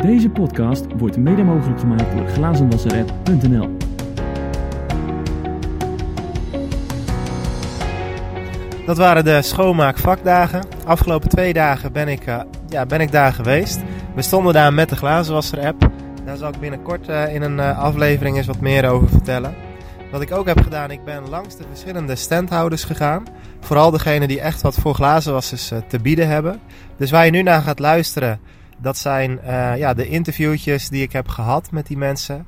Deze podcast wordt mede mogelijk gemaakt door glazenwasserapp.nl. Dat waren de schoonmaakvakdagen. Afgelopen twee dagen ben ik, uh, ja, ben ik daar geweest. We stonden daar met de glazenwasser-app. Daar zal ik binnenkort uh, in een uh, aflevering eens wat meer over vertellen. Wat ik ook heb gedaan, ik ben langs de verschillende standhouders gegaan. Vooral degene die echt wat voor glazenwassers te bieden hebben. Dus waar je nu naar gaat luisteren, dat zijn ja, de interviewtjes die ik heb gehad met die mensen.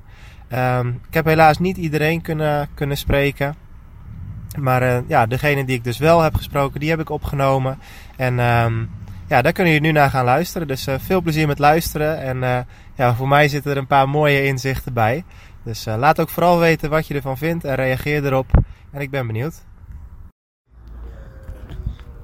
Um, ik heb helaas niet iedereen kunnen, kunnen spreken. Maar uh, ja, degene die ik dus wel heb gesproken, die heb ik opgenomen. En um, ja, daar kunnen jullie nu naar gaan luisteren. Dus veel plezier met luisteren. En ja, voor mij zitten er een paar mooie inzichten bij. Dus laat ook vooral weten wat je ervan vindt en reageer erop. En ik ben benieuwd.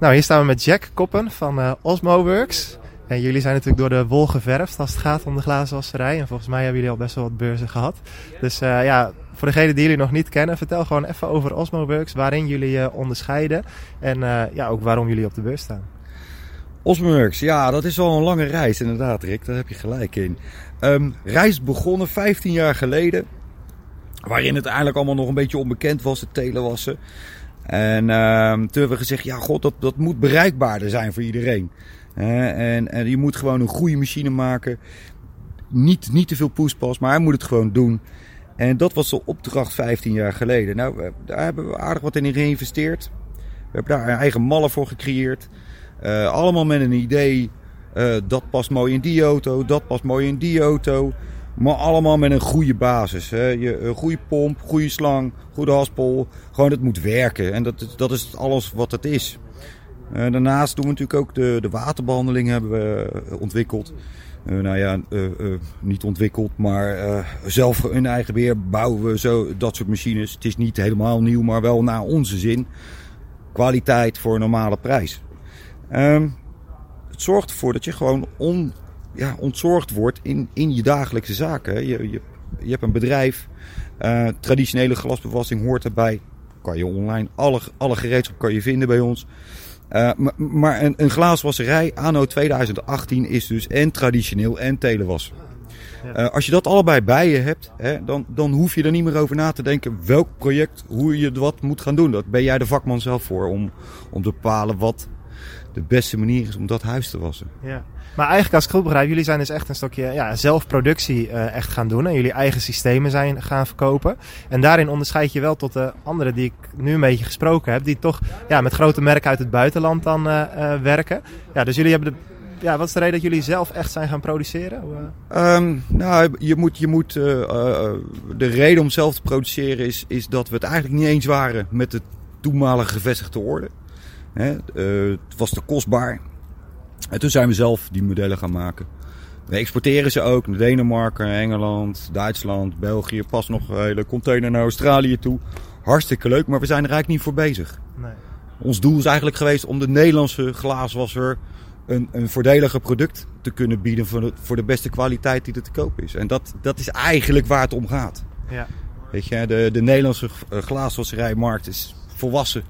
Nou, hier staan we met Jack Koppen van Osmoworks. En jullie zijn natuurlijk door de wol geverfd als het gaat om de glazenwasserij. En volgens mij hebben jullie al best wel wat beurzen gehad. Dus uh, ja, voor degenen die jullie nog niet kennen, vertel gewoon even over Osmoworks. Waarin jullie je uh, onderscheiden. En uh, ja, ook waarom jullie op de beurs staan. Osmoworks, ja, dat is al een lange reis inderdaad, Rick. Daar heb je gelijk in. Um, reis begonnen 15 jaar geleden. Waarin het eigenlijk allemaal nog een beetje onbekend was, het telewassen. En uh, toen hebben we gezegd, ja god, dat, dat moet bereikbaarder zijn voor iedereen. En, en, je moet gewoon een goede machine maken. Niet, niet te veel poespas, maar hij moet het gewoon doen. En dat was de opdracht 15 jaar geleden. Nou, daar hebben we aardig wat in geïnvesteerd. We hebben daar eigen mallen voor gecreëerd. Uh, allemaal met een idee. Uh, dat past mooi in die auto, dat past mooi in die auto. Maar allemaal met een goede basis. Hè. Je, een goede pomp, goede slang, goede haspel. Gewoon, het moet werken. En dat, dat is alles wat het is. Uh, daarnaast doen we natuurlijk ook de, de waterbehandeling hebben we ontwikkeld. Uh, nou ja, niet ontwikkeld, maar zelf in eigen beheer bouwen we zo dat soort machines. Het is niet helemaal nieuw, maar wel naar onze zin. Kwaliteit voor een normale prijs. Ehm, het zorgt ervoor dat je gewoon on, ja, ontzorgd wordt in, in je dagelijkse zaken. Je, je, je hebt een bedrijf, traditionele glasbewassing hoort erbij. Kan je online, alle, alle gereedschap kan je vinden bij ons. Uh, maar een, een glaaswasserij anno 2018 is dus en traditioneel en telewas. Ja. Uh, als je dat allebei bij je hebt, hè, dan, dan hoef je er niet meer over na te denken welk project, hoe je wat moet gaan doen. Dat ben jij de vakman zelf voor om, om te bepalen wat de beste manier is om dat huis te wassen. Ja. Maar eigenlijk als ik goed begrijp, jullie zijn dus echt een stukje ja, zelfproductie uh, echt gaan doen. En jullie eigen systemen zijn gaan verkopen. En daarin onderscheid je wel tot de anderen die ik nu een beetje gesproken heb. Die toch ja, met grote merken uit het buitenland dan uh, uh, werken. Ja, dus jullie hebben de, ja, wat is de reden dat jullie zelf echt zijn gaan produceren? Um, nou, je moet, je moet, de reden om zelf te produceren is, is dat we het eigenlijk niet eens waren met de toenmalige gevestigde orde. Hè, uh, het was te kostbaar. En toen zijn we zelf die modellen gaan maken. We exporteren ze ook naar Denemarken, Engeland, Duitsland, België. Pas nog een hele container naar Australië toe. Hartstikke leuk, maar we zijn er eigenlijk niet voor bezig. Nee. Ons doel is eigenlijk geweest om de Nederlandse glaaswasser een, een voordeliger product te kunnen bieden voor de, voor de beste kwaliteit die er te koop is. En dat, dat is eigenlijk waar het om gaat. Ja. Weet je, de, de Nederlandse glaaswasserijmarkt is volwassen.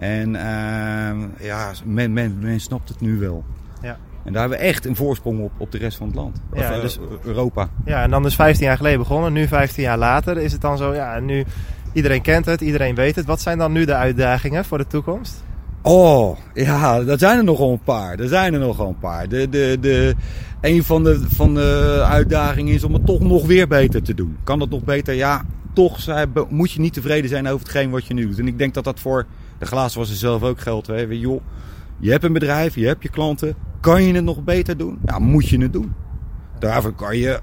En uh, ja, men, men, men snapt het nu wel. Ja. En daar hebben we echt een voorsprong op, op de rest van het land. Ja, of, dus, Europa. Ja, en dan dus 15 jaar geleden begonnen. Nu 15 jaar later is het dan zo, ja, nu iedereen kent het, iedereen weet het. Wat zijn dan nu de uitdagingen voor de toekomst? Oh, ja, dat zijn er nogal een paar. Er zijn er nogal een paar. De, de, de, een van de, van de uitdagingen is om het toch nog weer beter te doen. Kan dat nog beter? Ja, toch moet je niet tevreden zijn over hetgeen wat je nu doet. En ik denk dat dat voor de glazenwasser zelf ook geldt. Hè. Joh, je hebt een bedrijf, je hebt je klanten. Kan je het nog beter doen? Ja, moet je het doen. Daarvoor kan je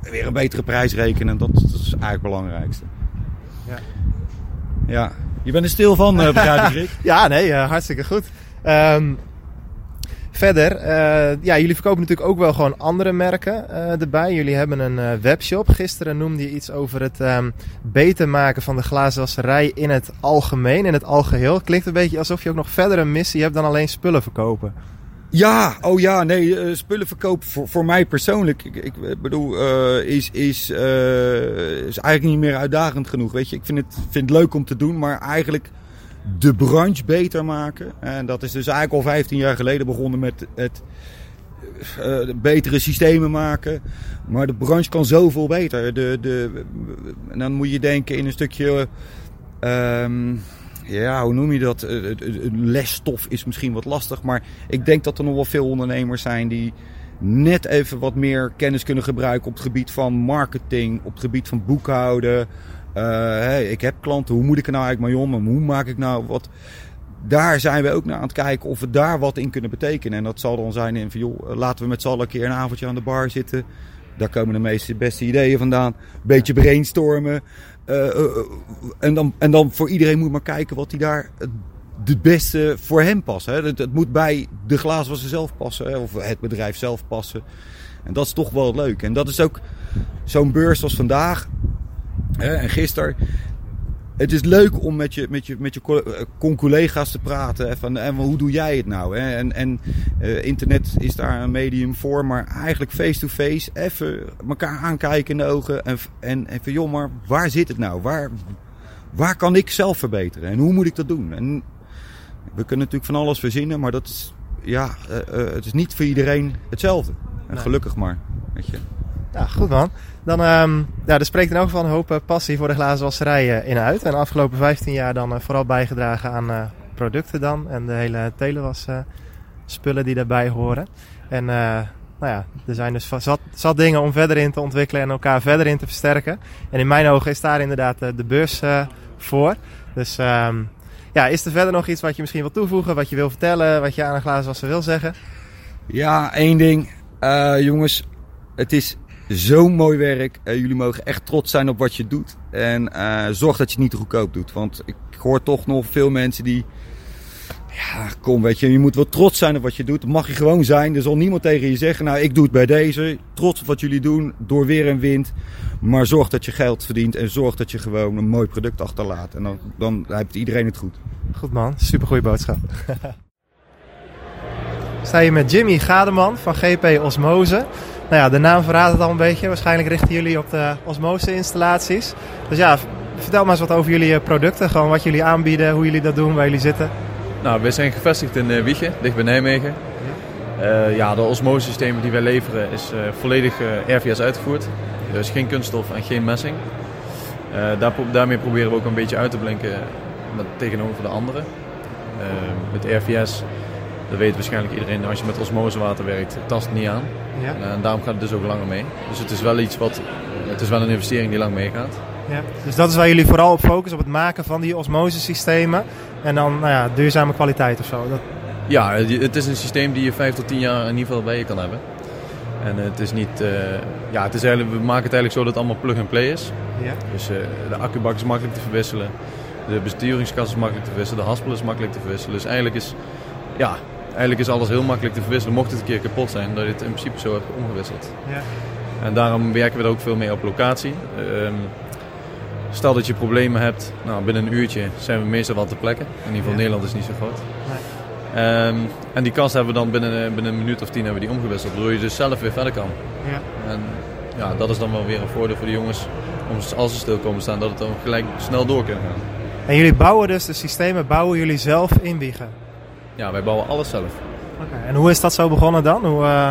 weer een betere prijs rekenen. Dat, dat is eigenlijk het belangrijkste. Ja. Ja, je bent er stil van, uh, begrijp ik, Rick? ja, nee, uh, hartstikke goed. Um, verder, uh, ja, jullie verkopen natuurlijk ook wel gewoon andere merken uh, erbij. Jullie hebben een uh, webshop. Gisteren noemde je iets over het um, beter maken van de glazenwasserij in het algemeen, in het algeheel. Klinkt een beetje alsof je ook nog verder een missie hebt dan alleen spullen verkopen. Ja, oh ja, nee, spullen verkopen voor, voor mij persoonlijk, ik, bedoel, is, is, is eigenlijk niet meer uitdagend genoeg. Weet je, ik vind het, vind het leuk om te doen, maar eigenlijk de branche beter maken. En dat is dus eigenlijk al 15 jaar geleden begonnen met het uh, betere systemen maken. Maar de branche kan zoveel beter. De, de, en dan moet je denken in een stukje. Um, ja, hoe noem je dat? lesstof is misschien wat lastig. Maar ik denk dat er nog wel veel ondernemers zijn die net even wat meer kennis kunnen gebruiken op het gebied van marketing, op het gebied van boekhouden. Hey, ik heb klanten, hoe moet ik er nou eigenlijk mee om? hoe maak ik nou wat? Daar zijn we ook naar aan het kijken of we daar wat in kunnen betekenen. En dat zal dan zijn in van, joh, laten we met z'n allen een keer een avondje aan de bar zitten. Daar komen de meeste beste ideeën vandaan. Beetje brainstormen. Uh, en, dan, en dan voor iedereen moet maar kijken wat hij daar het beste voor hem past. Hè. Het, moet bij de glazenwasser zelf passen. Hè, of het bedrijf zelf passen. En dat is toch wel leuk. En dat is ook zo'n beurs als vandaag. Hè, en gisteren. Het is leuk om met je, met je, met je collega's te praten. Van, en hoe doe jij het nou? Hè? En, en uh, internet is daar een medium voor. Maar eigenlijk face-to-face. even elkaar aankijken in de ogen. En, en, en van joh, maar waar zit het nou? Waar, waar kan ik zelf verbeteren? En hoe moet ik dat doen? En we kunnen natuurlijk van alles verzinnen. Maar dat is, ja, uh, uh, het is niet voor iedereen hetzelfde. En gelukkig maar. Weet je. Ja, goed man. Dan, um, ja, er spreekt in elk geval een hoop uh, passie voor de glazenwasserij uh, in uit. En de afgelopen 15 jaar dan uh, vooral bijgedragen aan producten dan. En de hele telewas spullen die daarbij horen. En nou ja, er zijn dus zat, zat dingen om verder in te ontwikkelen en elkaar verder in te versterken. En in mijn ogen is daar inderdaad de beurs voor. Dus um, ja, is er verder nog iets wat je misschien wil toevoegen, wat je wil vertellen, wat je aan een glazenwasser wil zeggen? Ja, één ding. jongens, het is Zo'n mooi werk. Uh, jullie mogen echt trots zijn op wat je doet. En uh, zorg dat je het niet goedkoop doet. Want ik hoor toch nog veel mensen die. Ja, kom, weet je, je moet wel trots zijn op wat je doet. Mag je gewoon zijn. Er zal niemand tegen je zeggen, nou, ik doe het bij deze. Trots op wat jullie doen, door weer en wind. Maar zorg dat je geld verdient en zorg dat je gewoon een mooi product achterlaat. En dan, dan heeft iedereen het goed. Goed man, super goede boodschap. Sta je met Jimmy Gademan van GP Osmose. Nou ja, de naam verraadt het al een beetje. Waarschijnlijk richten jullie op de osmose-installaties. Dus ja, vertel maar eens wat over jullie producten. Gewoon wat jullie aanbieden, hoe jullie dat doen, waar jullie zitten. Nou, we zijn gevestigd in uh, Wiegen, dicht bij Nijmegen. Uh, ja, de osmosesystemen die wij leveren is volledig RVS uitgevoerd. Dus geen kunststof en geen messing. Daar, daarmee proberen we ook een beetje uit te blinken met, tegenover de anderen. met RVS dat weet waarschijnlijk iedereen. Als je met osmosewater werkt, tast het niet aan. Ja. En daarom gaat het dus ook langer mee. Dus het is wel iets wat, het is wel een investering die lang meegaat. Ja. Dus dat is waar jullie vooral op focussen, op het maken van die osmosesystemen. En dan nou ja, duurzame kwaliteit of zo. Dat... Ja, het is een systeem die je 5 tot 10 jaar in ieder geval bij je kan hebben. En het is niet, uh, ja, het is eigenlijk, we maken het eigenlijk zo dat het allemaal plug-and-play is. Ja. Dus uh, de accubak is makkelijk te verwisselen. De besturingskast is makkelijk te verwisselen. De haspel is makkelijk te verwisselen. Dus eigenlijk is, ja, eigenlijk is alles heel makkelijk te verwisselen. Mocht het een keer kapot zijn, dat je het in principe zo hebt omgewisseld. Ja. En daarom werken we er ook veel mee op locatie. Um, stel dat je problemen hebt, nou, binnen een uurtje zijn we meestal wel te plekken. In ieder geval Nederland is niet zo groot. Nee. Um, en die kast hebben we dan binnen, binnen een minuut of tien hebben we die omgewisseld. Waardoor je dus zelf weer verder kan. Ja. En ja, dat is dan wel weer een voordeel voor de jongens. Om, als ze stil komen staan, dat het dan gelijk snel door kunnen gaan. En jullie bouwen dus de systemen, bouwen jullie zelf in Wiegen? Ja, wij bouwen alles zelf. Okay. En hoe is dat zo begonnen dan? Hoe, uh...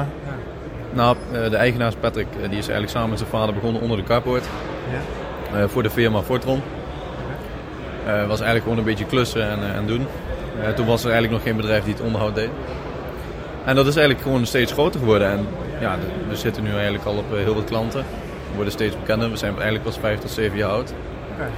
Nou, eh, de eigenaar Patrick, eh, die is eigenlijk samen met zijn vader begonnen onder de carport. Ja. voor de firma Fortron. Okay. was eigenlijk gewoon een beetje klussen en, en doen. toen was er eigenlijk nog geen bedrijf die het onderhoud deed. En dat is eigenlijk gewoon steeds groter geworden. En ja, we zitten nu eigenlijk al op heel veel klanten. We worden steeds bekender. We zijn eigenlijk pas vijf tot zeven jaar oud. Okay.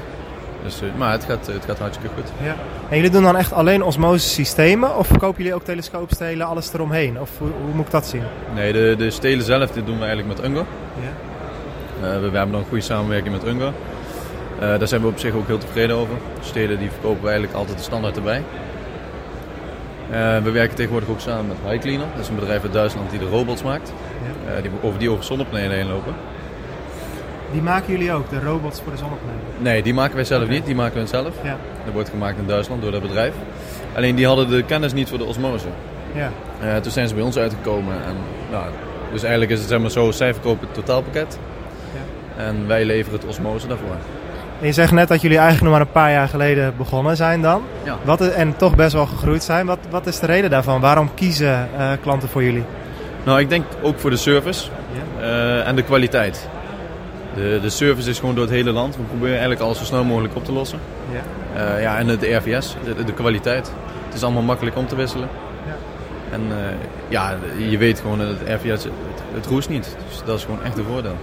Dus, uh, maar het gaat, het gaat hartstikke goed. Ja. En jullie doen dan echt alleen osmose systemen? Of verkopen jullie ook telescoopstelen, alles eromheen? Of hoe, hoe, moet ik dat zien? Nee, de, de stelen zelf dit doen we eigenlijk met Unger. Ja. Uh, we, we, hebben dan een goede samenwerking met Unger. Uh, daar zijn we op zich ook heel tevreden over. Stelen die verkopen we eigenlijk altijd de standaard erbij. we werken tegenwoordig ook samen met Highcleaner. Dat is een bedrijf uit Duitsland die de robots maakt. Ja. die, over die over zonnepanelen heen lopen. Die maken jullie ook, de robots voor de zonnepanelen? Nee, die maken wij zelf niet. Die maken we zelf. Ja. Dat wordt gemaakt in Duitsland door dat bedrijf. Alleen die hadden de kennis niet voor de osmose. Ja. Uh, toen zijn ze bij ons uitgekomen. En, nou, dus eigenlijk is het zeg maar zo, zij verkopen het totaalpakket. Ja. En wij leveren het osmose daarvoor. En je zegt net dat jullie eigenlijk nog maar een paar jaar geleden begonnen zijn dan. Ja. Wat is- en toch best wel gegroeid zijn. Wat, wat is de reden daarvan? Waarom kiezen eh, klanten voor jullie? Nou, ik denk ook voor de service eh, en de kwaliteit. De, de service is gewoon door het hele land. We proberen eigenlijk alles zo snel mogelijk op te lossen. Ja. Eh, ja, en de RVS, de, de kwaliteit. Het is allemaal makkelijk om te wisselen. Ja. En eh, ja, je weet gewoon dat het RVS, het, het roest niet. Dus dat is gewoon echt een voordeel.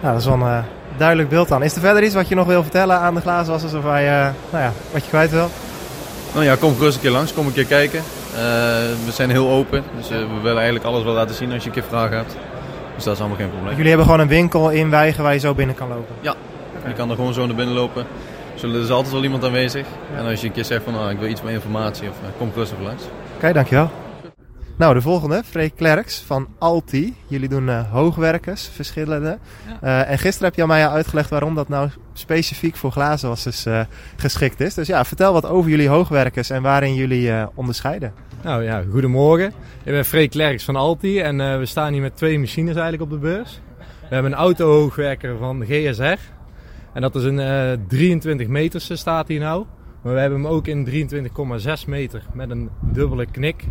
Nou, dat is wel een eh, duidelijk beeld dan. Is er verder iets wat je nog wil vertellen aan de glazenwassers of waar je, nou ja, wat je kwijt wil? Nou ja, kom gerust een keer langs, kom een keer kijken. We zijn heel open, dus we willen eigenlijk alles wel laten zien als je een keer vragen hebt. Dus dat is allemaal geen probleem. Jullie hebben gewoon een winkel in Weigen waar je zo binnen kan lopen. Je kan er gewoon zo naar binnen lopen. Zullen, er is altijd wel iemand aanwezig. En als je een keer zegt van nou, ik wil iets meer informatie, of, eh, kom even langs. Oké, dankjewel. Nou, de volgende, Freek Klerks van Alti. Jullie doen eh, hoogwerkers, verschillende. Eh, en gisteren heb je aan mij uitgelegd waarom dat nou specifiek voor glazenwassers eh geschikt is. Dus ja, vertel wat over jullie hoogwerkers en waarin jullie onderscheiden. Nou ja, goedemorgen. Ik ben Freek Klerks van Alti en we staan hier met twee machines eigenlijk op de beurs. We hebben een autohoogwerker van GSR. En dat is een eh 23 meters staat hier nou. Maar we hebben hem ook in 23,6 meter met een dubbele knik.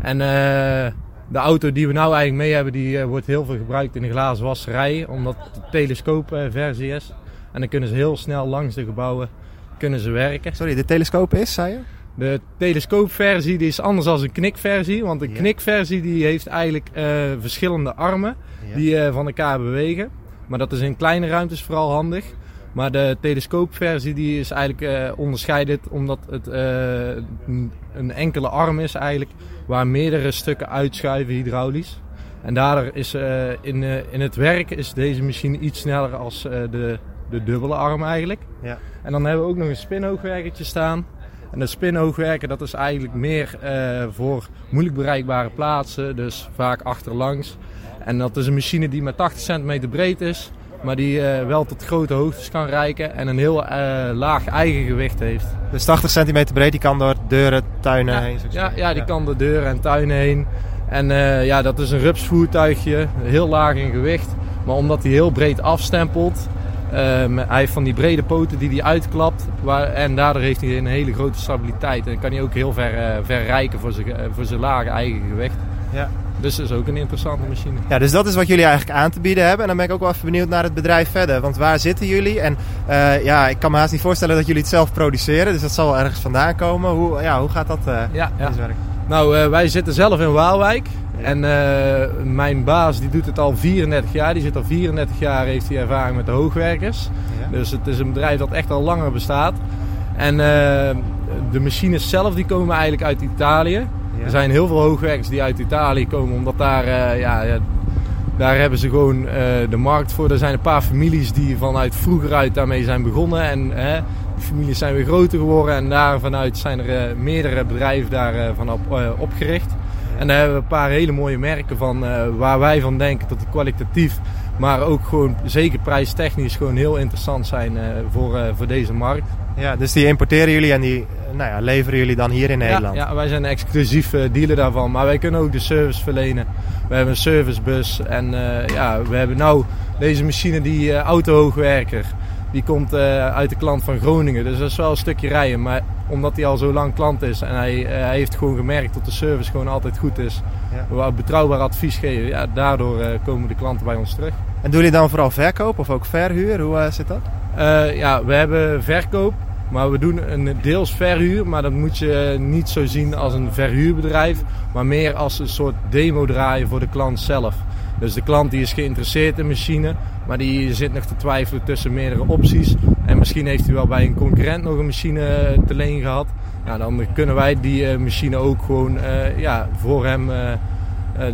En eh, de auto die we nou eigenlijk mee hebben, die eh, wordt heel veel gebruikt in de glazen wasserij. Omdat het een telescoopversie is. En dan kunnen ze heel snel langs de gebouwen kunnen ze werken. Sorry, de telescoop is, zei je? De telescoopversie die is anders dan een knikversie. Want een Ja. knikversie die heeft eigenlijk eh, verschillende armen Ja. die eh, van elkaar bewegen. Maar dat is in kleine ruimtes vooral handig. Maar de telescoopversie die is eigenlijk eh onderscheidend omdat het eh, een- enkele arm is eigenlijk waar meerdere stukken uitschuiven hydraulisch. En daardoor is eh, in, in het werk is deze machine iets sneller als de, de dubbele arm eigenlijk. Ja. En dan hebben we ook nog een spinhoogwerkertje staan. En dat spinhoogwerken dat is eigenlijk meer voor moeilijk bereikbare plaatsen, dus vaak achterlangs. En dat is een machine die maar 80 centimeter breed is, maar die eh, wel tot grote hoogtes kan reiken en een heel eh, laag eigen gewicht heeft. Dus 80 centimeter breed, die kan door deuren, tuinen Ja, heen. Ja, ja, die kan de deuren en tuinen heen. En eh, ja, dat is een rupsvoertuigje, heel laag in gewicht. Maar omdat hij heel breed afstempelt, eh, met- hij heeft van die brede poten die hij uitklapt. Waar, en daardoor heeft hij een hele grote stabiliteit. En kan hij ook heel ver, ver reiken voor zijn, voor zijn lage eigen gewicht. Ja. Dus dat is ook een interessante machine. Ja, dus dat is wat jullie eigenlijk aan te bieden hebben. En dan ben ik ook wel even benieuwd naar het bedrijf verder. Want waar zitten jullie? En eh, ja, ik kan me haast niet voorstellen dat jullie het zelf produceren. Dus dat zal wel ergens vandaan komen. Hoe, ja, hoe gaat dat eh Ja? Nou, eh, wij zitten zelf in Waalwijk. En mijn baas die doet het al 34 jaar. Die zit al 34 jaar, heeft hij ervaring met de hoogwerkers. Ja. Dus het is een bedrijf dat echt al langer bestaat. En de machines zelf die komen eigenlijk uit Italië. Er zijn heel veel hoogwerkers die uit Italië komen, omdat daar, eh, ja, daar hebben ze gewoon eh, de markt voor. Er zijn een paar families die vanuit vroeger uit daarmee zijn begonnen. En die families zijn weer groter geworden. En daar vanuit zijn er eh, meerdere bedrijven daar eh, van op, opgericht. En daar hebben we een paar hele mooie merken van waar wij van denken dat die kwalitatief, maar ook gewoon zeker prijstechnisch gewoon heel interessant zijn eh, voor, eh, voor deze markt. Ja, dus die importeren jullie en die eh, nou ja, leveren jullie dan hier in Nederland. Ja, ja, wij zijn exclusief dealer daarvan, maar wij kunnen ook de service verlenen. We hebben een servicebus en ja, we hebben nou deze machine, die autohoogwerker, die komt eh, uit de klant van Groningen. Dus dat is wel een stukje rijden, maar omdat hij al zo lang klant is en hij, eh, hij heeft gewoon gemerkt dat de service gewoon altijd goed is. Ja. Betrouwbaar advies geven, ja, daardoor eh, komen de klanten bij ons terug. En doen jullie dan vooral verkoop of ook verhuur? Hoe zit dat? Ja, we hebben verkoop, maar we doen een deels verhuur. Maar dat moet je niet zo zien als een verhuurbedrijf, maar meer als een soort demo draaien voor de klant zelf. Dus de klant die is geïnteresseerd in machine, maar die zit nog te twijfelen tussen meerdere opties. En misschien heeft hij wel bij een concurrent nog een machine eh, te leen gehad. Ja, dan kunnen wij die eh, machine ook gewoon eh, ja, voor hem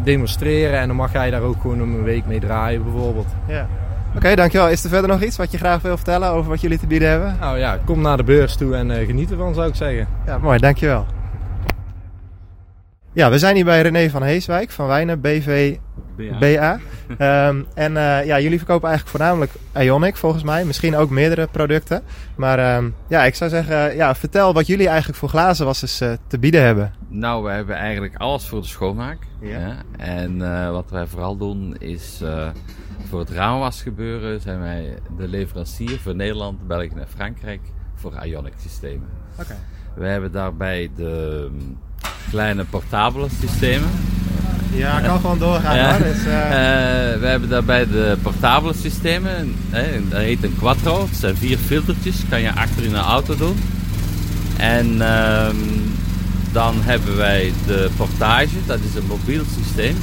demonstreren. En dan mag hij daar ook gewoon een week mee draaien bijvoorbeeld. Ja. Oké, dankjewel. Is er verder nog iets wat je graag wil vertellen over wat jullie te bieden hebben? Nou ja, kom naar de beurs toe en geniet ervan zou ik zeggen. Ja, mooi, dankjewel. Ja, we zijn hier bij René van Heeswijk van Wijnen BV BA. Ehm, en eh, ja, jullie verkopen eigenlijk voornamelijk Ionic volgens mij. Misschien ook meerdere producten. Maar ehm, ja, ik zou zeggen, ja, vertel wat jullie eigenlijk voor glazenwassers eh te bieden hebben. Nou, we hebben eigenlijk alles voor de schoonmaak. Ja. En uh, wat wij vooral doen is uh, voor het raamwasgebeuren zijn wij de leverancier voor Nederland, België en Frankrijk voor Ionic systemen. Oké. We hebben daarbij de um, kleine portabele systemen. Ja, kan gewoon doorgaan Ja. hoor. Dus, eh, Eh, we hebben daarbij de portabele systemen. Hè, dat heet een quattro. Het zijn vier filtertjes. Kan je achter in een auto doen. En ehm, dan hebben wij de portage. Dat is een mobiel systeem.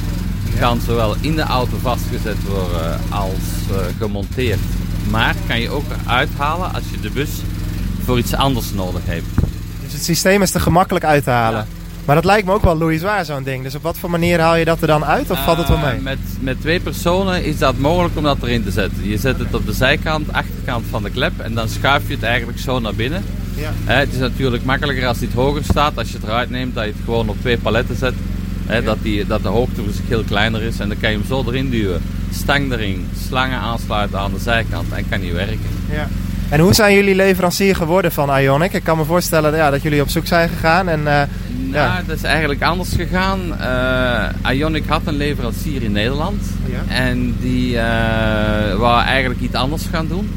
Kan zowel in de auto vastgezet worden als eh, gemonteerd. Maar kan je ook uithalen als je de bus voor iets anders nodig hebt. dus het systeem is er gemakkelijk uit te halen. Maar dat lijkt me ook wel Louis zwaar zo'n ding. Dus op wat voor manier haal je dat er dan uit of valt het wel mee? Uh, met, met twee personen is dat mogelijk om dat erin te zetten. Je zet het op de zijkant, achterkant van de klep en dan schuif je het eigenlijk zo naar binnen. Ja. Hè, het is natuurlijk makkelijker als het hoger staat. Als je het eruit neemt, dat je het gewoon op twee paletten zet. Hè, dat, die, dat de hoogteverschil kleiner is en dan kan je hem zo erin duwen. Stang erin, slangen aansluiten aan de zijkant en kan hij werken. Ja. En hoe zijn jullie leverancier geworden van Ionic? Ik kan me voorstellen ja, dat jullie op zoek zijn gegaan. En, eh, Nou, Ja. dat is eigenlijk anders gegaan. Eh, Ionic had een leverancier in Nederland. Ja. En die eh wou eigenlijk iets anders gaan doen.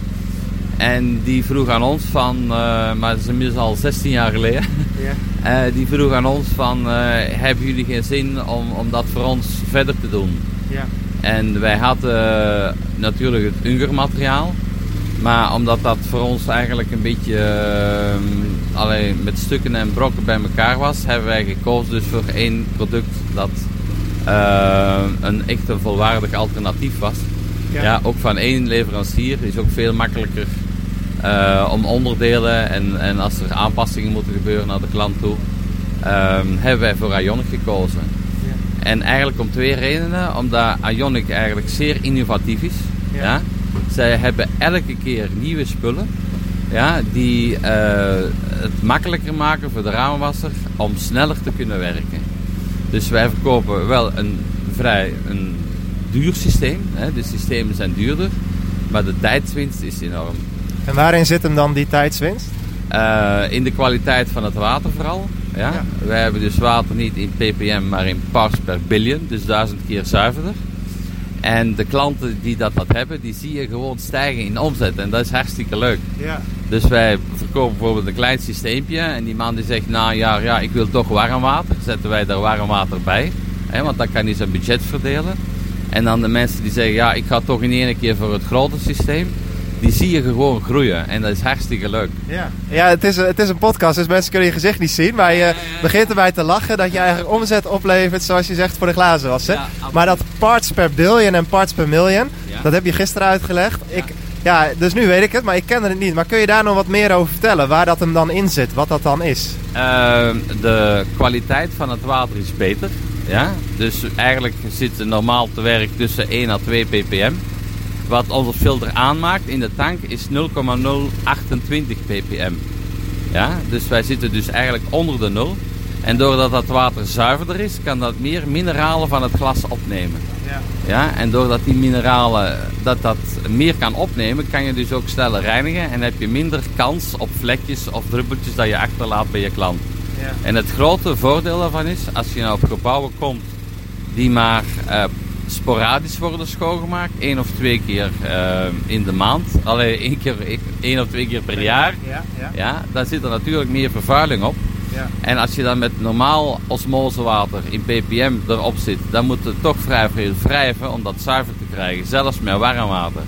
En die vroeg aan ons van, eh, maar dat is inmiddels al 16 jaar geleden. ja. Die vroeg aan ons van, hebben jullie geen zin om, om dat voor ons verder te doen? Ja. En wij hadden natuurlijk het Unger-materiaal. Maar omdat dat voor ons eigenlijk een beetje eh, alleen met stukken en brokken bij elkaar was, hebben wij gekozen dus voor één product dat eh, een echt een volwaardig alternatief was. Ja. Ja. ook van één leverancier is ook veel makkelijker eh, om onderdelen en, en als er aanpassingen moeten gebeuren naar de klant toe, ehm, hebben wij voor Ionic gekozen. En eigenlijk om twee redenen. Omdat Ionic eigenlijk zeer innovatief is. Ja. Ja. Zij hebben elke keer nieuwe spullen. Ja, die eh, het makkelijker maken voor de raamwasser om sneller te kunnen werken. Dus wij verkopen wel een vrij een duur systeem. Hè. De systemen zijn duurder. Maar de tijdswinst is enorm. En waarin zit hem dan die tijdswinst? Eh, in de kwaliteit van het water vooral. Ja? Ja. Wij hebben dus water niet in ppm, maar in parts per billion. Dus duizend keer zuiverder. En de klanten die dat, dat hebben, die zie je gewoon stijgen in omzet. En dat is hartstikke leuk. Ja. Dus wij verkopen bijvoorbeeld een klein systeempje. En die man die zegt, nou ja, ja ik wil toch warm water. Zetten wij daar warm water bij. Hè, want dan kan hij zijn budget verdelen. En dan de mensen die zeggen, ja ik ga toch in één keer voor het grote systeem. Die zie je gewoon groeien. En dat is hartstikke leuk. Ja, ja het, is, het is een podcast, dus mensen kunnen je gezicht niet zien. Maar je begint erbij te lachen dat je eigenlijk omzet oplevert, zoals je zegt, voor de glazen was. Hè? Ja, absoluut. maar dat parts per billion en parts per million, dat heb je gisteren uitgelegd. Ik, ja, dus nu weet ik het, maar ik kende het niet. Maar kun je daar nog wat meer over vertellen? Waar dat hem dan in zit, wat dat dan is? Ehm, de kwaliteit van het water is beter. Ja? Dus eigenlijk zit het normaal te werk tussen 1 à 2 ppm. Wat onze filter aanmaakt in de tank is 0,028 ppm. Ja? Dus wij zitten dus eigenlijk onder de 0. En doordat dat water zuiverder is, kan dat meer mineralen van het glas opnemen. Ja. Ja, en doordat die mineralen dat dat meer kan opnemen, kan je dus ook sneller reinigen en heb je minder kans op vlekjes of druppeltjes dat je achterlaat bij je klant. Ja. En het grote voordeel daarvan is, als je nou op gebouwen komt die maar eh, sporadisch worden schoongemaakt, één of twee keer eh, in de maand, alleen één, keer, één of twee keer per jaar, Ja, ja, ja, dan zit er natuurlijk meer vervuiling op. ja. En als je dan met normaal osmosewater in ppm erop zit, dan moet het toch vrij veel wrijven om dat zuiver te krijgen, zelfs met warm water.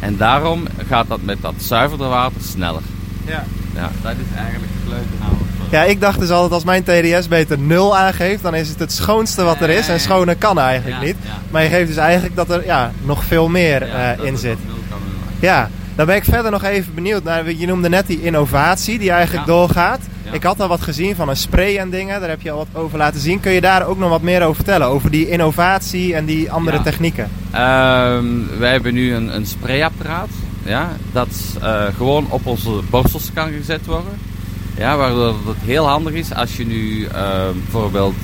En daarom gaat dat met dat zuiverde water sneller. Ja. Ja, dat is eigenlijk het leuke namelijk. Ja, ik dacht dus altijd als mijn TDS beter 0 aangeeft, dan is het het schoonste wat er is. En schoner kan eigenlijk Ja, niet. ja. Maar je geeft dus eigenlijk dat er ja, nog veel meer Ja, eh, in zit. Ja, dan ben ik verder nog even benieuwd naar. Je noemde net die innovatie die eigenlijk Ja. doorgaat. Ja. Ik had al wat gezien van een spray en dingen, daar heb je al wat over laten zien. Kun je daar ook nog wat meer over vertellen? Over die innovatie en die andere Ja. technieken? Ehm, wij hebben nu een, een sprayapparaat. Ja, dat eh, gewoon op onze borstels kan gezet worden. Ja, waardoor het heel handig is als je nu ehm, bijvoorbeeld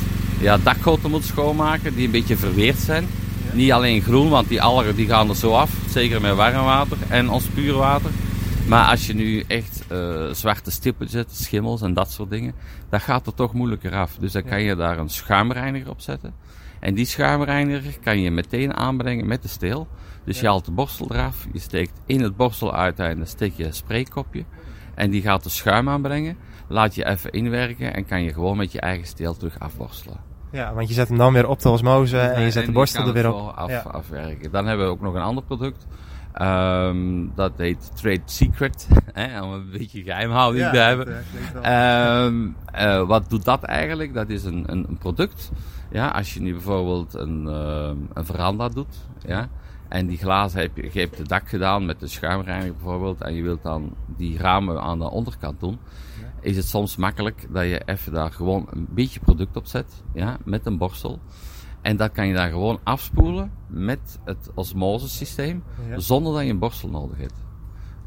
ja, dakgoten moet schoonmaken die een beetje verweerd zijn. Niet alleen groen, want die algen die gaan er zo af. Zeker met warm water en ons puur water. Maar als je nu echt uh, zwarte stippen zet, schimmels en dat soort dingen, dan gaat het toch moeilijker af. Dus dan kan je daar een schuimreiniger op zetten. En die schuimreiniger kan je meteen aanbrengen met de steel. Dus je haalt de borstel eraf, je steekt in het borstel uiteinde steek je een spraykopje. En die gaat de schuim aanbrengen, laat je even inwerken en kan je gewoon met je eigen steel terug afborstelen. Ja, want je zet hem dan weer op de osmose en je zet de borstel er weer op. Af, afwerken. Dan hebben we ook nog een ander product. Um, dat heet Trade Secret, hè, om een beetje geheimhouding ja, te hebben. Um, uh, wat doet dat eigenlijk? Dat is een, een, een, product. Ja, als je nu bijvoorbeeld een, uh, een veranda doet, ja, en die glazen heb je, je hebt het dak gedaan met de schuimreiniger bijvoorbeeld, en je wilt dan die ramen aan de onderkant doen, is het soms makkelijk dat je even daar gewoon een beetje product op zet, ja, met een borstel. En dat kan je dan gewoon afspoelen met het osmosesysteem, ja. zonder dat je een borstel nodig hebt.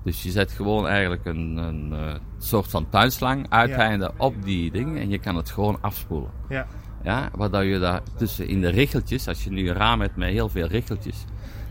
Dus je zet gewoon eigenlijk een, een, een eh, soort van tuinslang uiteinde op die dingen en je kan het gewoon afspoelen. Ja. Ja, waardoor je daar tussen in de richeltjes, als je nu een raam hebt met heel veel richeltjes,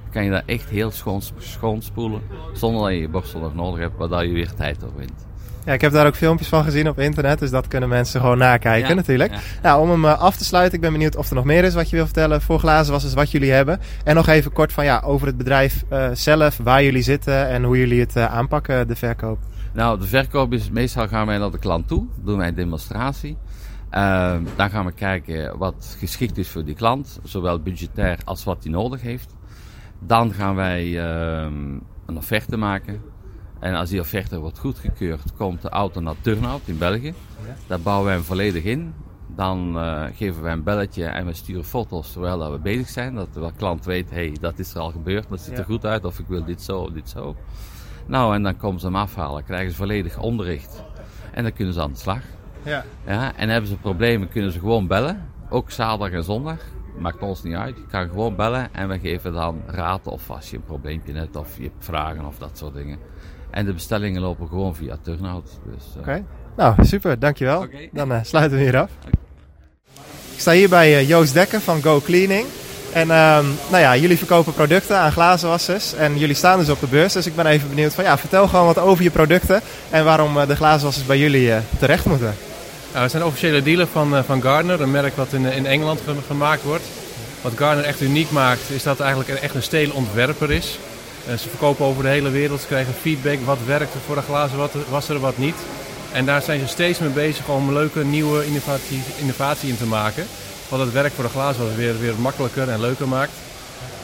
kan je daar echt heel schoon, schoon spoelen, zonder dat je je borstel nog nodig hebt, waardoor je weer tijd overwint. Ja, ik heb daar ook filmpjes van gezien op internet, dus dat kunnen mensen gewoon nakijken natuurlijk. Nou, om hem eh, af te sluiten, ik ben benieuwd of er nog meer is wat je wil vertellen voor glazenwassers, wat jullie hebben. En nog even kort van ja, over het bedrijf uh, zelf, waar jullie zitten en hoe jullie het uh, aanpakken, de verkoop. Nou, de verkoop is meestal gaan wij naar de klant toe, doen wij een demonstratie. Uh, dan gaan we kijken wat geschikt is voor die klant, zowel budgetair als wat hij nodig heeft. Dan gaan wij uh, een offerte maken. En als die offerte wordt goedgekeurd, komt de auto naar Turnhout in België. Daar bouwen wij hem volledig in. Dan uh, geven wij een belletje en we sturen foto's terwijl dat we bezig zijn. Dat de klant weet, hey, dat is er al gebeurd, dat ziet er goed uit. Of ik wil dit zo, dit zo. Nou, en dan komen ze hem afhalen, krijgen ze volledig onderricht. En dan kunnen ze aan de slag. Ja. Ja, en hebben ze problemen, kunnen ze gewoon bellen. Ook zaterdag en zondag. Maakt ons niet uit. Je kan gewoon bellen en we geven dan raad of als je een probleempje hebt of je hebt vragen of dat soort dingen. En de bestellingen lopen gewoon via Turnhout. Dus, uh... Oké, nou super, dankjewel. Okay. Dan uh, sluiten we hier af. Ik sta hier bij uh, Joost Dekker van Go Cleaning. En um, nou ja, jullie verkopen producten aan glazenwassers en jullie staan dus op de beurs. Dus ik ben even benieuwd van ja, vertel gewoon wat over je producten en waarom de glazenwassers bij jullie terecht moeten. Nou, we zijn officiële dealer van, van Gardner, een merk wat in, in Engeland gemaakt wordt. Wat Gardner echt uniek maakt is dat het eigenlijk echt een steelontwerper is. Eh, ze verkopen over de hele wereld, ze krijgen feedback wat werkt voor de glazen wat was er wat niet. En daar zijn ze steeds mee bezig om leuke nieuwe innovatie, innovatie in te maken. Wat het werk voor de glazen weer, weer makkelijker en leuker maakt.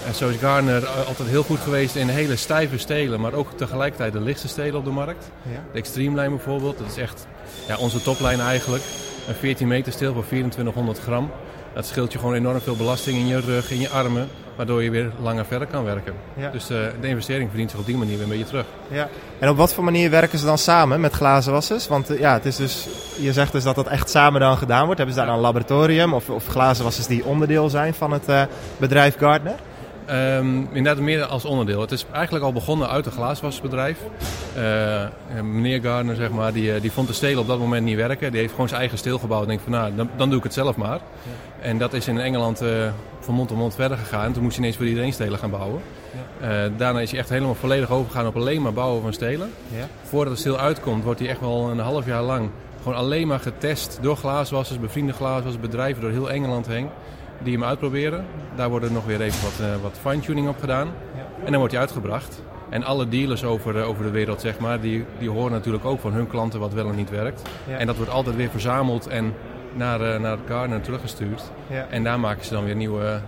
En zo is Garner altijd heel goed geweest in hele stijve stelen, maar ook tegelijkertijd de lichtste stelen op de markt. Ja. De Extreme Line bijvoorbeeld, dat is echt ja, onze toplijn eigenlijk. Een 14 meter steel voor 2400 gram. Dat scheelt je gewoon enorm veel belasting in je rug, in je armen. Waardoor je weer langer verder kan werken. Dus uh, de investering verdient zich op die manier weer een beetje terug. Ja. En op wat voor manier werken ze dan samen met glazenwassers? Want uh, ja, het is dus, je zegt dus dat dat echt samen dan gedaan wordt. Hebben ze daar dan een laboratorium of, of glazenwassers die onderdeel zijn van het uh, bedrijf Gardner? Um, inderdaad, meer als onderdeel. Het is eigenlijk al begonnen uit een glaaswasbedrijf. Uh, meneer Gardner, zeg maar, die, die vond de stelen op dat moment niet werken. Die heeft gewoon zijn eigen steel gebouwd. En denkt van, nou, dan, dan doe ik het zelf maar. Ja. En dat is in Engeland uh, van mond tot mond verder gegaan. Toen moest hij ineens voor iedereen stelen gaan bouwen. Ja. Uh, daarna is hij echt helemaal volledig overgegaan op alleen maar bouwen van stelen. Ja. Voordat de steel uitkomt, wordt hij echt wel een half jaar lang gewoon alleen maar getest door glaaswassers, bevriende glaaswassers, bedrijven door heel Engeland heen die hem uitproberen. Daar wordt er nog weer even wat, uh, wat fine-tuning op gedaan. En dan wordt hij uitgebracht. En alle dealers over, uh, over de wereld, zeg maar, die, die horen natuurlijk ook van hun klanten wat wel en niet werkt. Ja. En dat wordt altijd weer verzameld en naar, uh, naar Gartner teruggestuurd. Ja. En daar maken ze dan weer nieuwe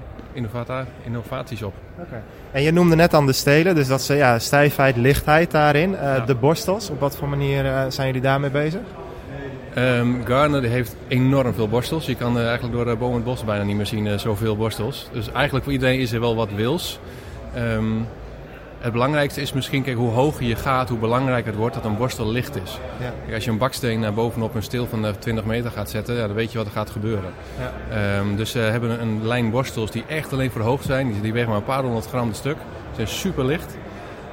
innovaties op. Okay. En je noemde net aan de stelen, dus dat ze ja, stijfheid, lichtheid daarin. Ja. De borstels, op wat voor manier zijn jullie daarmee bezig? Um, Garner heeft enorm veel borstels. Je kan uh, eigenlijk door uh, bomen en bos bijna niet meer zien uh, zoveel borstels. Dus eigenlijk voor iedereen is er wel wat wils. Um, het belangrijkste is misschien, kijk, hoe hoger je gaat, hoe belangrijker het wordt dat een borstel licht is. Ja. Kijk, als je een baksteen naar bovenop een steel van 20 meter gaat zetten, ja, dan weet je wat er gaat gebeuren. Ja. Um, dus we hebben een lijn borstels die echt alleen voor hoog zijn. Die, die wegen maar een paar honderd gram per stuk. Ze zijn super licht.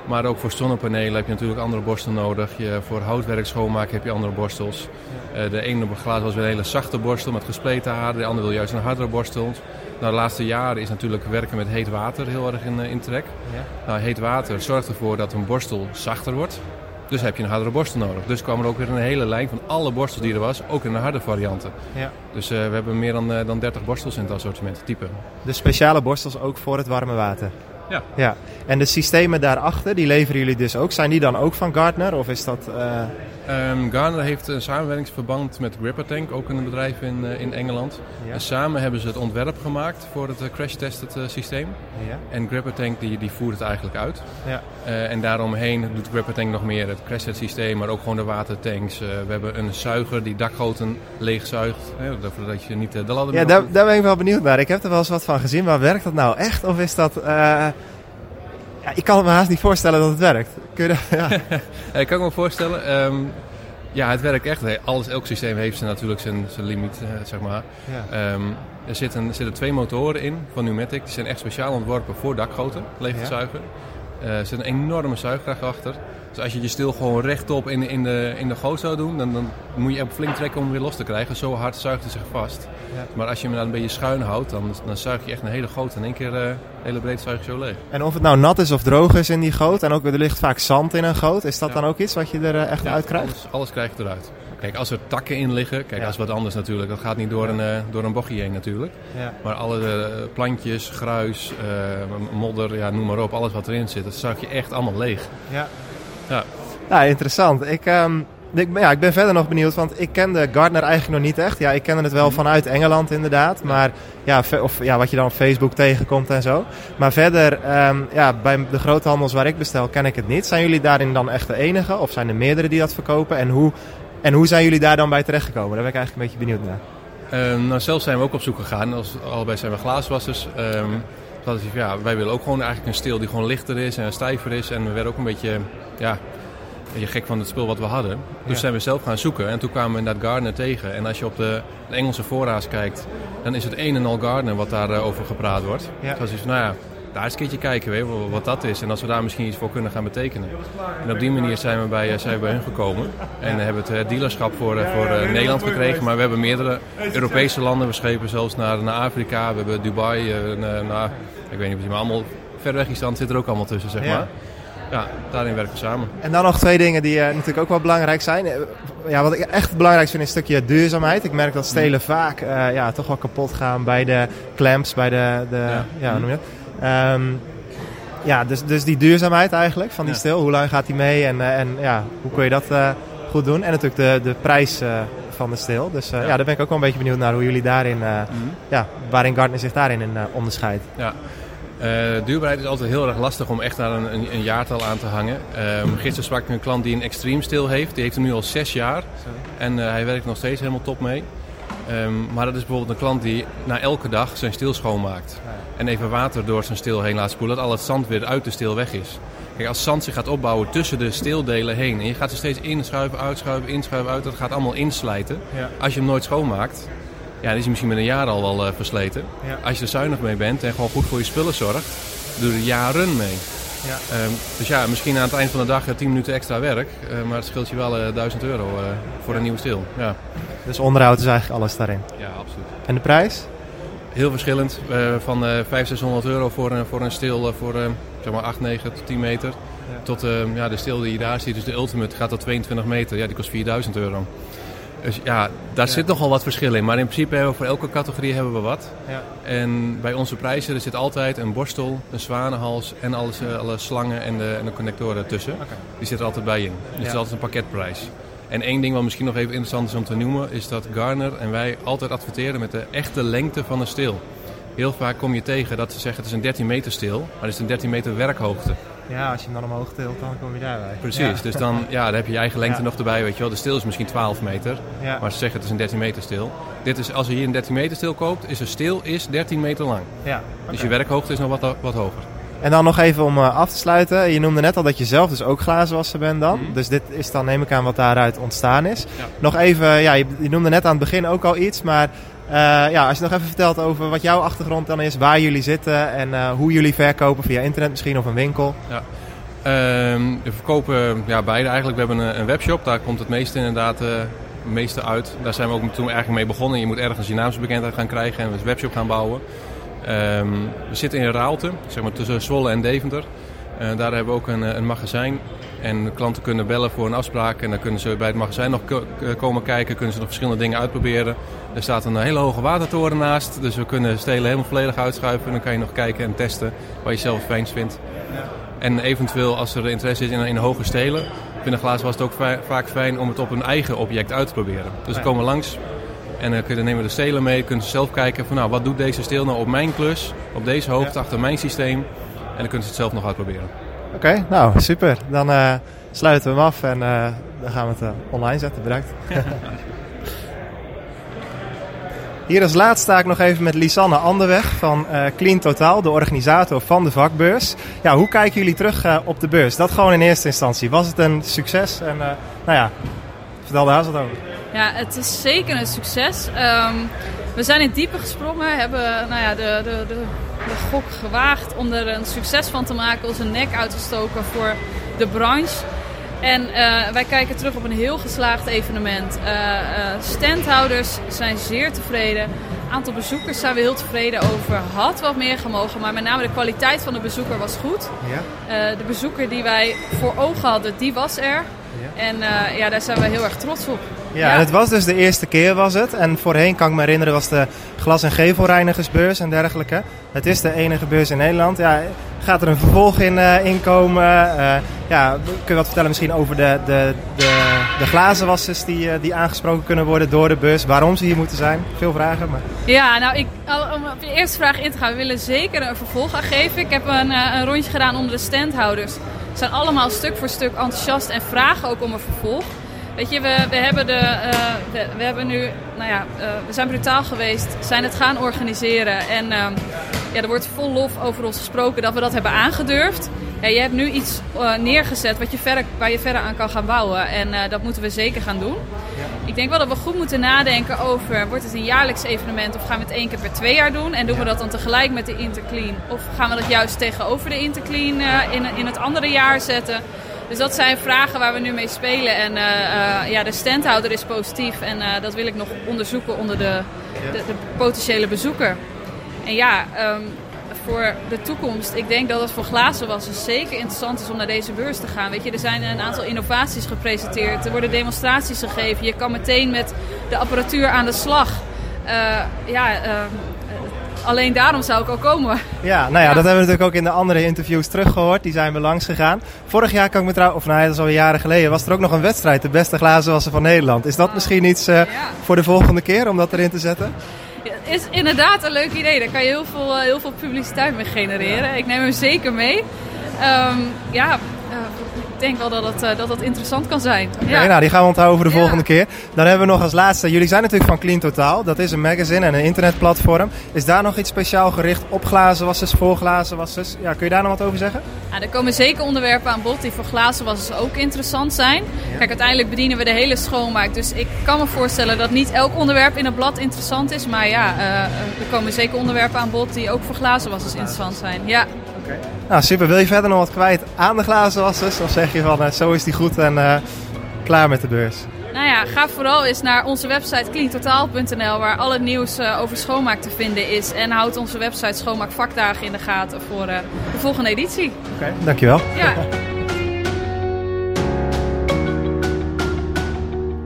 Maar ook voor zonnepanelen heb je natuurlijk andere borstels nodig. Je, voor houtwerk schoonmaken heb je andere borstels. Ja. Uh, de ene glaas was weer een hele zachte borstel met gespleten haar. De andere wil juist een hardere borstel. Nou, de laatste jaren is natuurlijk werken met heet water heel erg in, uh, in trek. Ja. Nou, heet water zorgt ervoor dat een borstel zachter wordt. Dus heb je een hardere borstel nodig. Dus kwam er ook weer een hele lijn van alle borstels die er was, ook in de harde varianten. Ja. Dus eh, we hebben meer dan, eh, dan 30 borstels in het assortiment, type. Dus speciale borstels ook voor het warme water. Ja. ja. En de systemen daarachter, die leveren jullie dus ook. Zijn die dan ook van Gardner? Of is dat... Ehm Garner heeft een samenwerkingsverband met Tank, ook een bedrijf in, eh, in Engeland. Ja. En samen hebben ze het ontwerp gemaakt voor het eh, crash-tested systeem. ja. En Tank die, die voert het eigenlijk uit. Ja. En daaromheen doet Tank nog meer het crash test systeem, maar ook gewoon de watertanks. We hebben een zuiger die dakgoten leegzuigt, zodat je niet de ladder Ja, daar, daar ben ik wel benieuwd naar. Ik heb er wel eens wat van gezien, maar werkt dat nou echt? Of is dat... Ja, ik kan me haast niet voorstellen dat het werkt. Kun je dat- ja. Ik kan me voorstellen. ehm, ja, het werkt echt. Alles, elk systeem heeft zijn, natuurlijk zijn, zijn limiet, eh, zeg maar. Ja. Ehm, er, zitten, er zitten twee motoren in van Pneumatic. Die zijn echt speciaal ontworpen voor dakgoten, leeg te Ja. zuigen. Eh, er zit een enorme zuigkracht achter. Dus als je je stil gewoon rechtop in, in, de, in de goot zou doen, dan, dan moet je even flink trekken om hem weer los te krijgen. Zo hard zuigt hij zich vast. Ja. Maar als je hem dan een beetje schuin houdt, dan, dan zuig je echt een hele goot. In één keer eh hele breed zuig je zo leeg. En of het nou nat is of droog is in die goot, en ook er ligt vaak zand in een goot, is dat Ja. dan ook iets wat je er eh, echt Ja, uit krijgt? Alles, alles krijg je eruit. Kijk, als er takken in liggen, kijk, dat is wat anders natuurlijk. Dat gaat niet door een, eh, door een bochtje heen natuurlijk. Maar alle plantjes, gruis, modder, ja, noem maar op, alles wat erin zit, dat zuig je echt allemaal leeg. Ja. Ja. Ja, interessant. Ik, ehm, ik, ben- ja, ik ben verder nog benieuwd, want ik kende Gardner eigenlijk nog niet echt. Ja, ik kende het wel vanuit Engeland inderdaad, maar ja, of ja, wat je dan op Facebook tegenkomt en zo. Maar verder, ehm, ja, bij de groothandels waar ik bestel, ken ik het niet. Zijn jullie daarin dan echt de enige, of zijn er meerdere die dat verkopen? En hoe, en hoe zijn jullie daar dan bij terechtgekomen? Daar ben ik eigenlijk een beetje benieuwd naar. Ehm, nou, zelf zijn we ook op zoek gegaan. Als, allebei zijn we glaaswassers. Ehm, dat is, ja, wij willen ook gewoon eigenlijk een steel die gewoon lichter is en stijver is. En we werden ook een beetje, ja, een beetje gek van het spul wat we hadden. Dus Ja. zijn we zelf gaan zoeken. En toen kwamen we inderdaad Gardner tegen. En als je op de, de Engelse voorraad kijkt, dan is het een en al Gardner wat daarover over gepraat wordt. Ja. Dus is nou ja, daar eens een keertje kijken weet, je, wat dat is. En als we daar misschien iets voor kunnen gaan betekenen. En op die manier zijn we bij, eh, zijn we bij hun gekomen. En hebben het eh, dealerschap voor, eh, voor Nederland gekregen. Maar we hebben meerdere Europese landen beschepen. Zelfs naar, naar Afrika. We hebben Dubai. naar, ik weet niet of je maar allemaal ver weg is dan zit er ook allemaal tussen, zeg Ja. maar. Ja, daarin werken we samen. En dan nog twee dingen die natuurlijk ook wel belangrijk zijn. Ja, wat ik echt het belangrijkste vind is een stukje duurzaamheid. Ik merk dat stelen vaak eh, ja, toch wel kapot gaan bij de clamps, bij de, de ja. Ja. hoe noem je dat? Ehm, ja, dus, dus die duurzaamheid eigenlijk van die Ja. steel. Hoe lang gaat die mee en, eh, en ja, hoe kun je dat eh, goed doen? En natuurlijk de, de prijs eh, van de steel. Dus ja. Ja. daar ben ik ook wel een beetje benieuwd naar hoe jullie daarin, eh, ja, waarin Gardner zich daarin in, onderscheidt. Ja. Duurbaarheid is altijd heel erg lastig om echt daar een, een, een jaartal aan te hangen. Ehm gisteren sprak ik een klant die een extreem stil heeft. Die heeft hem nu al zes jaar. En hij werkt nog steeds helemaal top mee. Ehm, maar dat is bijvoorbeeld een klant die na elke dag zijn steel schoonmaakt. En even water door zijn steel heen laat spoelen. Dat al het zand weer uit de steel weg is. Kijk, als zand zich gaat opbouwen tussen de steeldelen heen. En je gaat er steeds inschuiven, uitschuiven, inschuiven, uit. Dat gaat allemaal inslijten. Ja. Als je hem nooit schoonmaakt. Ja, dan is hij misschien met een jaar al wel eh, versleten. Ja. Als je er zuinig mee bent en gewoon goed voor je spullen zorgt, doe je er jaren mee. Ja. Ehm, dus ja, misschien aan het eind van de dag eh, 10 minuten extra werk, eh, maar het scheelt je wel eh 1000 euro eh, voor een nieuwe stil. Ja. Dus onderhoud is eigenlijk alles daarin. ja, absoluut. En de prijs? Heel verschillend. eh, van eh 500, 600 euro voor een, voor een stil eh, voor eh, zeg maar 8, 9 tot 10 meter. Tot eh, ja, de stil die je daar ziet, dus de Ultimate, gaat tot 22 meter. Ja, die kost 4000 euro. Dus ja, daar zit nogal wat verschil in. Maar in principe hebben we voor elke categorie hebben we wat. Ja. En bij onze prijzen er zit altijd een borstel, een zwanenhals en alles, eh, alle slangen en de, en de connectoren tussen. Die zit er altijd bij in. Dus het is altijd een pakketprijs. En één ding wat misschien nog even interessant is om te noemen, is dat Garner en wij altijd adverteren met de echte lengte van een steel. Heel vaak kom je tegen dat ze zeggen het is een 13 meter steel, maar het is een 13 meter werkhoogte. Ja, als je hem dan omhoog tilt, dan kom je daarbij. Precies, dus dan, ja, dan heb je je eigen lengte Ja. nog erbij, weet je wel. De steel is misschien 12 meter, Ja. maar ze zeggen het is een 13 meter steel. Dit is, als je hier een 13 meter steel koopt, is een steel is 13 meter lang. Ja. Dus je werkhoogte is nog wat, wat hoger. En dan nog even om eh, af te sluiten. Je noemde net al dat je zelf dus ook glazenwasser bent dan. Mhm. Dus dit is dan, neem ik aan, wat daaruit ontstaan is. Nog even, ja, je, je noemde net aan het begin ook al iets. Maar ja, als je nog even vertelt over wat jouw achtergrond dan is. Waar jullie zitten en eh, hoe jullie verkopen. Via internet misschien of een winkel. Ehm, we verkopen ja, beide eigenlijk. We hebben een, een webshop, daar komt het meeste inderdaad eh, het meeste uit. Daar zijn we ook toen eigenlijk mee begonnen. Je moet ergens je naamsbekendheid gaan krijgen en een webshop gaan bouwen. Ehm, we zitten in Raalte, zeg maar tussen Zwolle en Deventer. Eh, daar hebben we ook een, eh, een magazijn. En klanten kunnen bellen voor een afspraak en dan kunnen ze bij het magazijn nog komen kijken, kunnen ze nog verschillende dingen uitproberen. Er staat een hele hoge watertoren naast, dus we kunnen stelen helemaal volledig uitschuiven. En dan kan je nog kijken en testen wat je zelf het fijnst vindt. En eventueel als er interesse is in, in hoge stelen, binnen glaas was het ook vaak fijn om het op een eigen object uit te proberen. Dus ze komen langs en dan nemen we de stelen mee, kunnen ze zelf kijken van nou wat doet deze steel nou op mijn klus, op deze hoogte, achter mijn systeem. En dan kunnen ze het zelf nog uitproberen. Oké, nou super. Dan uh, sluiten we hem af en uh, dan gaan we het uh, online zetten. Bedankt. Hier als laatste sta ik nog even met Lisanne Anderweg van Clean Totaal, de organisator van de vakbeurs. Ja, hoe kijken jullie terug op de beurs? Dat gewoon in eerste instantie. Was het een succes? En nou ja, vertel daar eens wat over. Ja, het is zeker een succes. Um, we zijn in diepe gesprongen, hebben nou ja, de, de, de de gok gewaagd om er een succes van te maken, onze nek uitgestoken voor de branche. En uh, wij kijken terug op een heel geslaagd evenement. Uh, uh, standhouders zijn zeer tevreden. Aantal bezoekers zijn we heel tevreden over. Had wat meer gemogen, maar met name de kwaliteit van de bezoeker was goed. Ja. de bezoeker die wij voor ogen hadden, die was er. Ja. En ja, daar zijn we heel erg trots op. Ja, en het was dus de eerste keer was het. En voorheen kan ik me herinneren was de glas- en gevelreinigersbeurs en dergelijke. Het is de enige beurs in Nederland. Ja, gaat er een vervolg in, uh, in komen? Uh, ja, kun je wat vertellen misschien over de, de, de, de glazenwassers die, uh, die aangesproken kunnen worden door de beurs? Waarom ze hier moeten zijn? Veel vragen. Maar... Ja, nou ik, om op je eerste vraag in te gaan. We willen zeker een vervolg aan geven. Ik heb een, een rondje gedaan onder de standhouders. Ze zijn allemaal stuk voor stuk enthousiast en vragen ook om een vervolg. Weet je, we, we, hebben, de, uh, we, we, hebben nu, nou ja, uh, we zijn brutaal geweest, zijn het gaan organiseren. En uh, ja, er wordt vol lof over ons gesproken dat we dat hebben aangedurfd. Ja, je hebt nu iets uh, neergezet wat je verder, waar je verder aan kan gaan bouwen. En dat moeten we zeker gaan doen. Ja. Ik denk wel dat we goed moeten nadenken over, wordt het een jaarlijks evenement of gaan we het één keer per twee jaar doen? En doen we dat dan tegelijk met de Interclean? Of gaan we dat juist tegenover de Interclean in, in het andere jaar zetten? Dus dat zijn vragen waar we nu mee spelen. En uh, uh, ja, de standhouder is positief en uh, dat wil ik nog onderzoeken onder de, de, de potentiële bezoeker. En ja, um, voor de toekomst, ik denk dat het voor glazenwassen zeker interessant is om naar deze beurs te gaan. Weet je, er zijn een aantal innovaties gepresenteerd, er worden demonstraties gegeven. Je kan meteen met de apparatuur aan de slag. ja, ehm, alleen daarom zou ik ook komen. Ja, nou ja, ja, dat hebben we natuurlijk ook in de andere interviews teruggehoord. Die zijn we langs gegaan. Vorig jaar kan ik me trouwens, of nou, dat is al jaren geleden, was er ook nog een wedstrijd. De beste glazenwasser van Nederland. Is dat oh. misschien iets uh, ja. voor de volgende keer om dat erin te zetten? Ja, is inderdaad een leuk idee. Daar kan je heel veel, uh, heel veel publiciteit mee genereren. Ik neem hem zeker mee. Um, ja, uh, denk wel dat het, uh, dat het interessant kan zijn. Okay, ja. nou, die gaan we onthouden voor de volgende keer. Dan hebben we nog als laatste, jullie zijn natuurlijk van Clean Totaal. Dat is een magazine en een internetplatform. Is daar nog iets speciaal gericht op glazenwassers, voor glazenwassers? Ja, kun je daar nog wat over zeggen? Ja, er komen zeker onderwerpen aan bod die voor glazenwassers ook interessant zijn. Kijk, uiteindelijk bedienen we de hele schoonmaak. Dus ik kan me voorstellen dat niet elk onderwerp in het blad interessant is. Maar ja, uh, er komen zeker onderwerpen aan bod die ook voor glazenwassers interessant zijn. Ja. Okay. Nou, super. Wil je verder nog wat kwijt aan de glazenwassers? Of zeg je van uh, zo is die goed en uh, klaar met de beurs? Nou ja, ga vooral eens naar onze website cleantotaal.nl waar al het nieuws uh, over schoonmaak te vinden is. En houd onze website Schoonmaakvakdagen in de gaten voor de volgende editie. Oké, okay, dankjewel. Ja.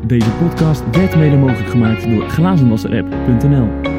Deze podcast werd mede mogelijk gemaakt door glazenwasserapp.nl